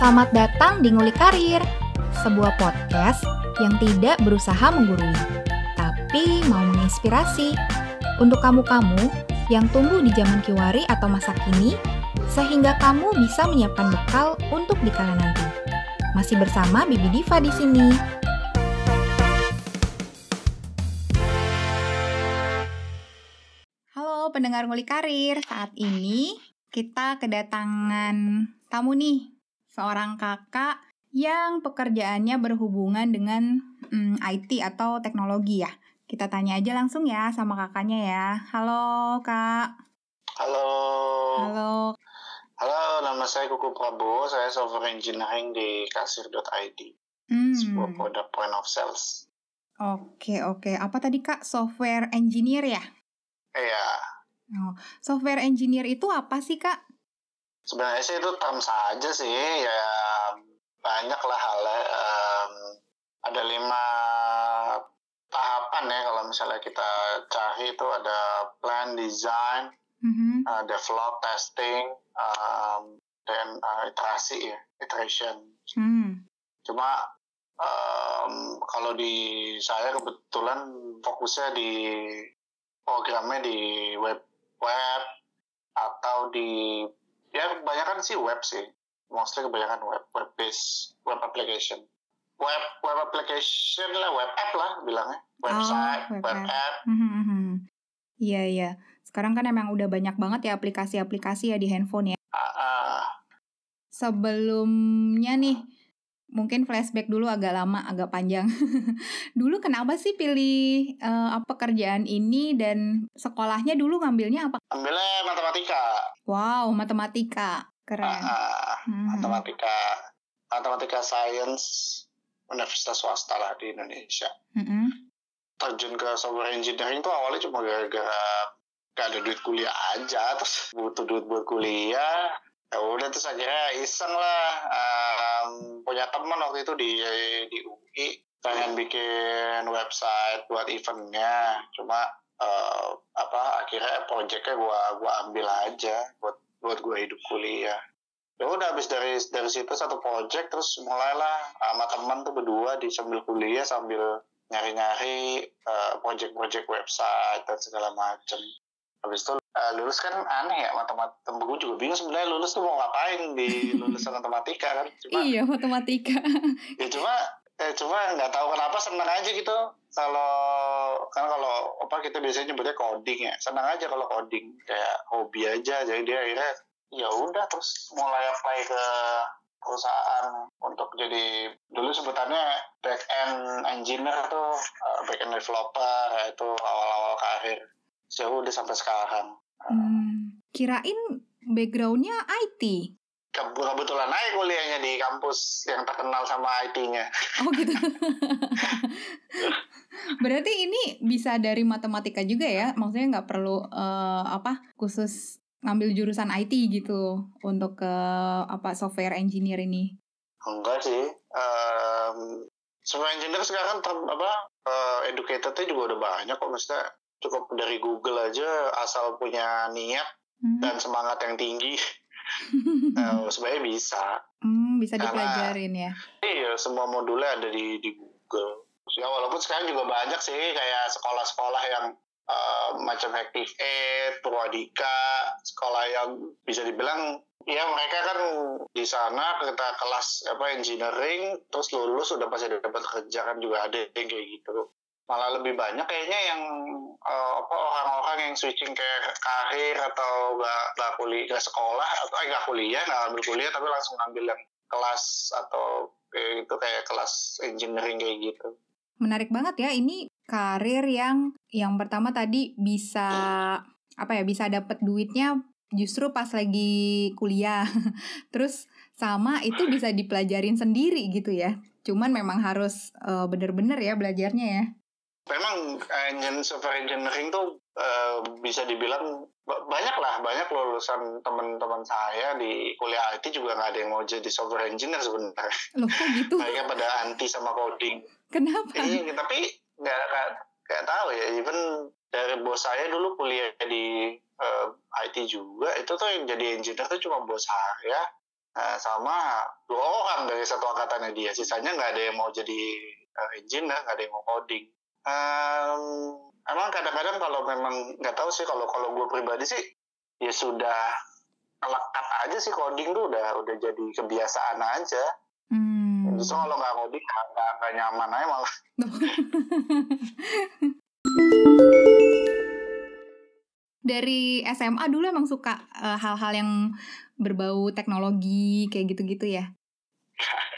Selamat datang di Ngulik Karir, sebuah podcast yang tidak berusaha menggurui, tapi mau menginspirasi. Untuk kamu-kamu yang tumbuh di zaman kiwari atau masa kini, sehingga kamu bisa menyiapkan bekal untuk di kala nanti. Masih bersama Bibi Diva di sini. Halo pendengar Ngulik Karir, saat ini kita kedatangan tamu nih, seorang kakak yang pekerjaannya berhubungan dengan hmm, IT atau teknologi ya. Kita tanya aja langsung ya sama kakaknya ya. Halo kak. Halo. Halo. Halo, nama saya Kuku Prabowo. Saya software engineering di kasir.id. Hmm. Sebuah produk point of sales. Oke oke. Apa tadi kak? Software engineer ya? Iya. Oh, software engineer itu apa sih kak? Sebenarnya sih itu term saja sih. Ya banyak lah halnya. Em, ada lima tahapan ya kalau misalnya kita cari itu ada plan, design, Mhm. uh, develop, testing, um, dan uh, iterasi ya, iteration. Hmm. Cuma em, kalau di saya kebetulan fokusnya di programnya di web web atau di ya kebanyakan sih web sih mostly kebanyakan web web based web application web web application lah web app lah bilangnya website web web, app. app Mhm, mhm. Iya iya. Sekarang kan emang udah banyak banget ya aplikasi-aplikasi ya di handphone ya. Ah, ah. Sebelumnya nih, mungun flashback dulu agak lama, agak panjang. dulu kenapa sih pilih eh, apa pekerjaan ini dan sekolahnya dulu ngambilnya apa? ambilnya matematika Wow, matematika. Keren. Ah, ah. Mhm. matematika matematika science universitas swasta lah di Indonesia Mhm. terjun ke software engineering tuh awalnya cuma gara-gara gak ada duit kuliah aja terus butuh duit buat kuliah ya udah terus akhirnya iseng lah em, punya teman waktu itu di di UI pengen bikin website buat eventnya cuma eh, apa akhirnya projectnya gua gua ambil aja buat buat gua hidup kuliah ya udah habis dari dari situ satu project terus mulailah sama teman tuh berdua di sambil kuliah sambil nyari-nyari eh, project-project website dan segala macem. Habis itu eh, lulus kan aneh ya matematika. Gue juga bingung sebenarnya lulus tuh mau ngapain di lulusan matematika kan. Cuma Iya, matematika. ya cuma eh, cuma nggak tahu kenapa senang aja gitu. Kalau kan kalau apa kita biasanya nyebutnya coding ya. Senang aja kalau coding kayak hobi aja. Jadi dia akhirnya ya udah terus mulai apply ke perusahaan untuk jadi dulu sebutannya back end engineer tuh uh, back end developer itu awal-awal karir ya udah sampai sekarang Hmm, kirain backgroundnya IT. Ke- kebetulan aja kuliahnya di kampus yang terkenal sama IT-nya Oh gitu. Berarti ini bisa dari matematika juga ya? Maksudnya nggak perlu eh, apa khusus ngambil jurusan IT gitu untuk ke apa software engineer ini? enggak sih um, semua engineer sekarang ter, apa uh, educatednya juga udah banyak kok maksudnya cukup dari Google aja asal punya niat Hmm. dan semangat yang tinggi uh, sebenarnya bisa Hmm, bisa Karena- dipelajarin ya. Iya, semua modulnya ada di di Google. Ya walaupun sekarang juga banyak sih kayak sekolah-sekolah yang eh, macam Active Aid, Purwadika, sekolah yang bisa dibilang ya mereka kan di sana kita kelas apa engineering terus lulus udah pasti dapat kerja kan juga ada yang kayak gitu. Malah lebih banyak kayaknya yang eh, apa orang-orang yang switching ke karir atau nggak nggak kuliah nggak sekolah atau eh, nggak kuliah nggak ambil kuliah tapi langsung ngambil yang kelas atau kayak gitu kayak kelas engineering kayak gitu. Menarik banget ya ini karir yang yang pertama tadi bisa apa ya bisa dapat duitnya justru pas lagi kuliah. Terus sama itu bisa dipelajarin sendiri gitu ya. Cuman memang harus eh, bener-bener ya belajarnya ya. Memang engine software engineering tuh eh, bisa dibilang ba- banyak lah banyak lulusan teman-teman saya di kuliah IT juga nggak ada yang mau jadi software engineer sebenarnya. Loh kok gitu? Mereka pada anti sama coding. Kenapa? Iya, tapi nggak nggak nggak tahu ya. Even dari bos saya dulu kuliah di eh, IT juga, itu tuh yang jadi engineer tuh cuma bos saya uh, sama dua orang dari satu angkatannya dia sisanya nggak ada yang mau jadi uh, engineer nggak ada yang mau coding um, emang kadang-kadang kalau memang nggak tahu sih kalau kalau gue pribadi sih ya sudah lekat aja sih coding tuh udah udah jadi kebiasaan aja hmm. justru kalau nggak coding nggak nggak nyaman aja malah dari SMA dulu emang suka eh, hal-hal uh, yang berbau teknologi kayak gitu-gitu ya?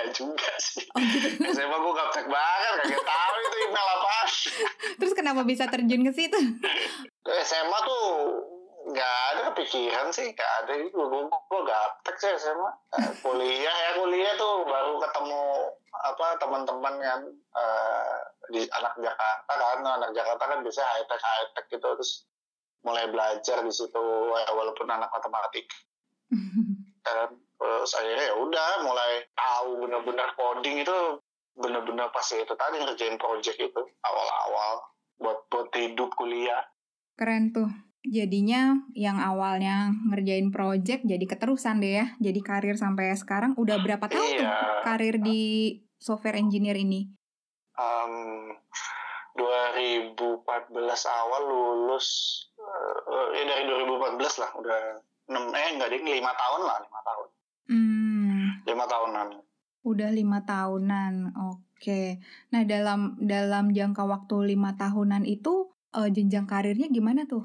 Kagak juga sih. Oh gitu. SMA gue gaptek banget, kagak tahu itu email apa. Terus kenapa bisa terjun ke situ? SMA tuh nggak ada kepikiran sih, nggak ada itu. Gue gue gaptek sih SMA. Eh, kuliah ya kuliah tuh baru ketemu apa teman-teman yang uh, di anak Jakarta kan, anak Jakarta kan bisa high tech high tech gitu terus mulai belajar di situ walaupun anak matematik dan terus akhirnya ya udah mulai tahu benar-benar coding itu benar-benar pasti itu tadi ngerjain project itu awal-awal buat buat hidup kuliah. Keren tuh. Jadinya yang awalnya ngerjain project jadi keterusan deh ya. Jadi karir sampai sekarang udah berapa tahun iya. tuh karir di software engineer ini? Um, 2014 awal lulus uh, ya dari 2014 lah udah 6 eh enggak deh 5 tahun lah 5 tahun hmm. 5 tahunan udah lima tahunan oke nah dalam dalam jangka waktu lima tahunan itu uh, jenjang karirnya gimana tuh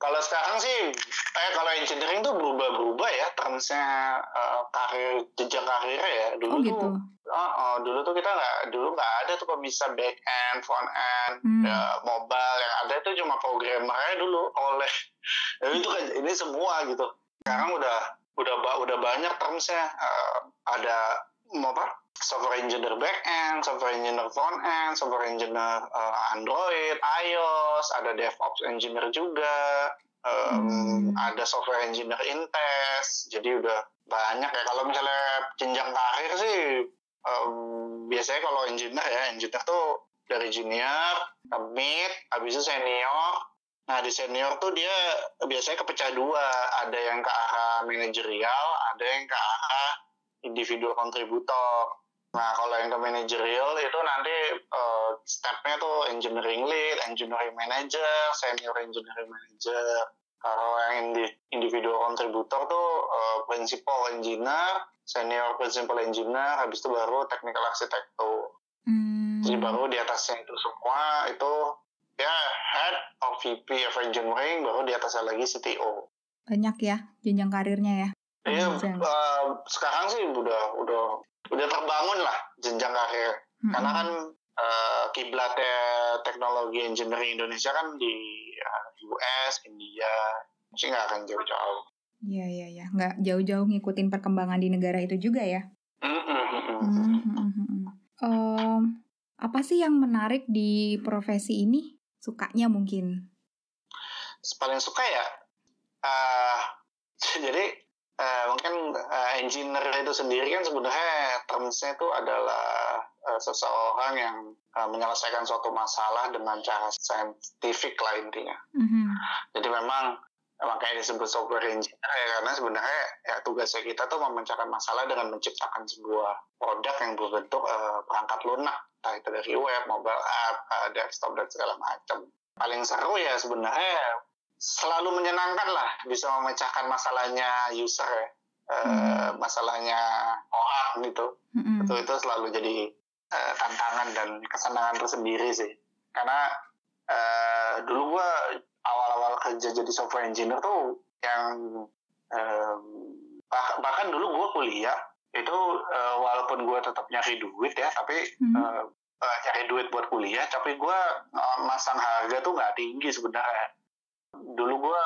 kalau sekarang sih eh kalau engineering tuh berubah-berubah ya termsnya uh, karir jenjang karirnya ya dulu oh, gitu. tuh oh, oh, dulu tuh kita nggak dulu nggak ada tuh pemisah back end front end hmm. ya, mobile yang ada itu cuma programmernya dulu oleh ya, itu kan ini semua gitu sekarang udah udah udah banyak termsnya uh, ada apa software engineer back end, software engineer front end, software engineer uh, Android, iOS, ada DevOps engineer juga, um, hmm. ada software engineer Intes, jadi udah banyak ya. Kalau misalnya jenjang karir sih, um, biasanya kalau engineer ya, engineer tuh dari junior, mid, habis itu senior. Nah di senior tuh dia biasanya kepecah dua, ada yang ke arah manajerial, ada yang ke arah individual kontributor. Nah, kalau yang ke manajerial itu nanti uh, stepnya tuh engineering lead, engineering manager, senior engineering manager. Kalau yang di individual contributor tuh uh, principal engineer, senior principal engineer, habis itu baru technical architect tuh. Hmm. Jadi baru di atasnya itu semua itu ya head of VP of engineering, baru di atasnya lagi CTO. Banyak ya jenjang karirnya ya. Iya, uh, sekarang sih udah udah udah terbangun lah jenjang karir. Hmm. Karena kan uh, kiblatnya teknologi engineering Indonesia kan di uh, ya, US, India, sih nggak akan jauh-jauh. Iya iya iya, nggak jauh-jauh ngikutin perkembangan di negara itu juga ya. Mm -hmm. um, apa sih yang menarik di profesi ini? Sukanya mungkin? Paling suka ya, uh, jadi uh, mungkin uh, engineer itu sendiri kan sebenarnya termsnya itu adalah uh, seseorang yang uh, menyelesaikan suatu masalah dengan cara saintifik lah intinya. Mm-hmm. Jadi memang makanya disebut software engineer ya karena sebenarnya ya tugasnya kita tuh memecahkan masalah dengan menciptakan sebuah produk yang berbentuk uh, perangkat lunak entah itu dari web, mobile app, uh, desktop dan segala macam. Paling seru ya sebenarnya selalu menyenangkan lah bisa memecahkan masalahnya user ya. Uh, masalahnya orang gitu hmm. itu itu selalu jadi uh, tantangan dan kesenangan tersendiri sih karena uh, dulu gua awal-awal kerja jadi software engineer tuh yang bah bahkan dulu gua kuliah itu uh, walaupun gua tetap nyari duit ya tapi hmm. uh, uh, nyari duit buat kuliah tapi gua uh, masang harga tuh nggak tinggi sebenarnya dulu gue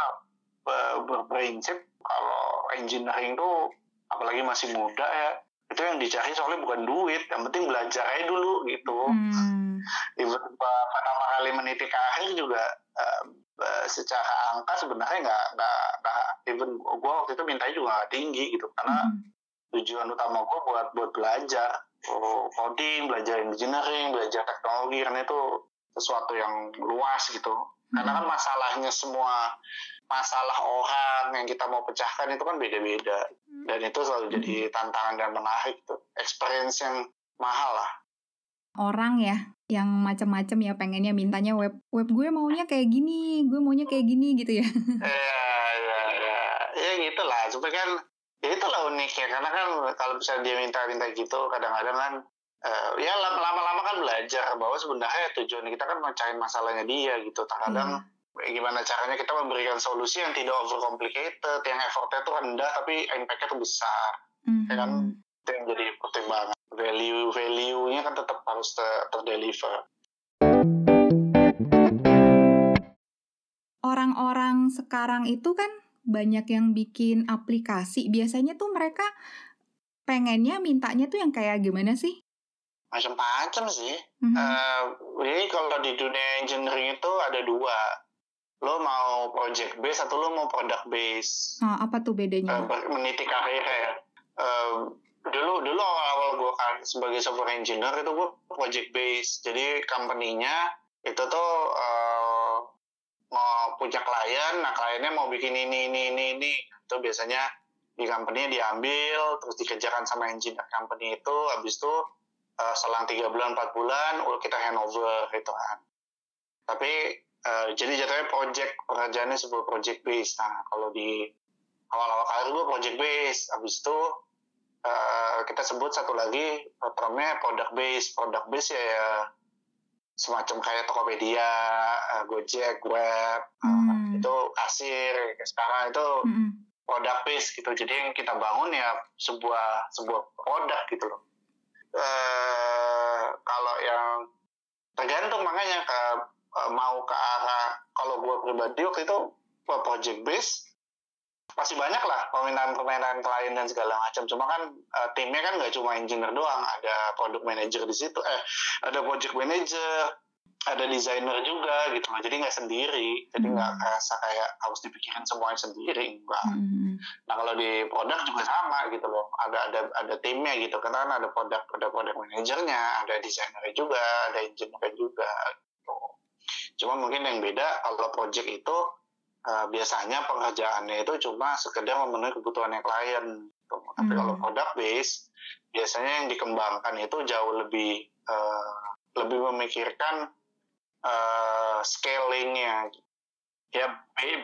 berprinsip kalau engineering tuh apalagi masih muda ya itu yang dicari soalnya bukan duit yang penting belajar aja dulu gitu hmm. pertama kali meniti karir juga uh, secara angka sebenarnya nggak nggak nggak even gue waktu itu mintanya juga gak tinggi gitu. Karena hmm. tujuan utama gue buat buat belajar. Oh, coding belajar engineering belajar teknologi karena itu sesuatu yang luas gitu. Karena kan masalahnya semua masalah orang yang kita mau pecahkan itu kan beda-beda. Dan itu selalu jadi tantangan dan menarik tuh experience yang mahal lah. Orang ya yang macam-macam ya pengennya mintanya web web gue maunya kayak gini gue maunya kayak gini gitu ya. Ya ya ya ya gitulah. Cuma kan ya itulah unik ya karena kan kalau bisa dia minta-minta gitu kadang-kadang kan uh, ya lama-lama kan belajar bahwa sebenarnya tujuan kita kan mencari masalahnya dia gitu. Terkadang hmm. gimana caranya kita memberikan solusi yang tidak over complicated yang effortnya tuh rendah tapi impactnya tuh besar. Hmm. ya kan itu yang jadi pertimbangan value value-nya kan tetap harus ter terdeliver orang-orang sekarang itu kan banyak yang bikin aplikasi biasanya tuh mereka pengennya mintanya tuh yang kayak gimana sih macam-macam sih. Mm-hmm. Uh, jadi kalau di dunia engineering itu ada dua. Lo mau project base atau lo mau product base. Oh, apa tuh bedanya? Uh, meniti karir ya. Uh, dulu dulu awal-awal gue kan sebagai software engineer itu gue project base. Jadi company-nya itu tuh uh, mau punya klien, nah kliennya mau bikin ini ini ini ini. Itu biasanya di company diambil terus dikerjakan sama engineer company itu habis itu uh, selang tiga bulan empat bulan udah kita handover gitu kan tapi uh, jadi jatuhnya project pekerjaannya sebuah project base nah kalau di awal-awal karir gue project base habis itu uh, kita sebut satu lagi termnya product base product base ya, ya semacam kayak Tokopedia, uh, Gojek, Web, hmm. uh, itu kasir. Sekarang itu hmm. product base gitu. Jadi yang kita bangun ya sebuah sebuah produk gitu loh eh, kalau yang tergantung makanya ke eh, mau ke arah kalau gue pribadi waktu itu project base pasti banyak lah permintaan-permintaan klien dan segala macam. Cuma kan uh, timnya kan nggak cuma engineer doang, ada product manager di situ, eh ada project manager, ada desainer juga gitu loh jadi nggak sendiri jadi nggak hmm. rasa kayak harus dipikirin semuanya sendiri enggak hmm. nah kalau di produk juga sama gitu loh ada ada ada timnya gitu karena kan ada produk ada produk manajernya ada desainernya juga ada engineer juga gitu. cuma mungkin yang beda kalau project itu uh, biasanya pengerjaannya itu cuma sekedar memenuhi kebutuhannya klien gitu. tapi hmm. kalau produk base biasanya yang dikembangkan itu jauh lebih uh, lebih memikirkan uh, scalingnya ya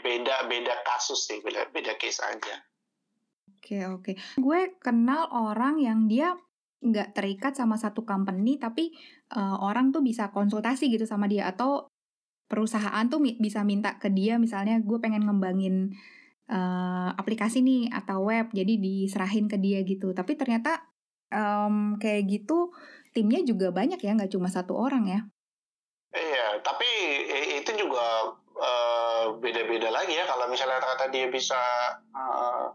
beda beda kasus sih beda beda case aja oke okay, oke okay. gue kenal orang yang dia nggak terikat sama satu company tapi uh, orang tuh bisa konsultasi gitu sama dia atau perusahaan tuh bisa minta ke dia misalnya gue pengen ngembangin uh, aplikasi nih atau web jadi diserahin ke dia gitu. Tapi ternyata um, kayak gitu timnya juga banyak ya nggak cuma satu orang ya. Iya, tapi itu juga uh, beda-beda lagi ya. Kalau misalnya kata dia bisa uh,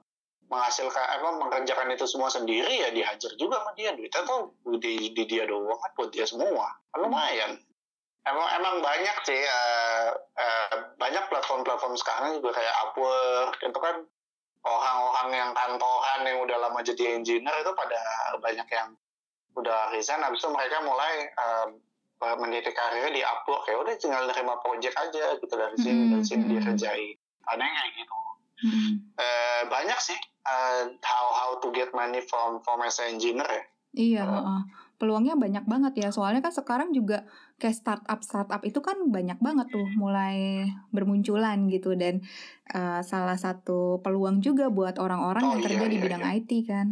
menghasilkan apa mengerjakan itu semua sendiri ya dihajar juga sama dia. Duitnya tuh di, di dia doang kan buat dia semua. Lumayan emang emang banyak sih uh, uh, banyak platform-platform sekarang juga kayak Upwork itu kan orang-orang yang kantoran yang udah lama jadi engineer itu pada banyak yang udah resign habis itu mereka mulai uh, mendidik karirnya di Upwork ya udah tinggal nerima project aja gitu dari sini hmm. dari sini dia hmm. kerjai ada yang kayak gitu hmm. uh, banyak sih uh, how how to get money from from as engineer ya iya uh, uh. peluangnya banyak banget ya soalnya kan sekarang juga kayak startup startup itu kan banyak banget tuh mulai bermunculan gitu dan uh, salah satu peluang juga buat orang-orang oh, yang kerja iya, di iya, bidang iya. IT kan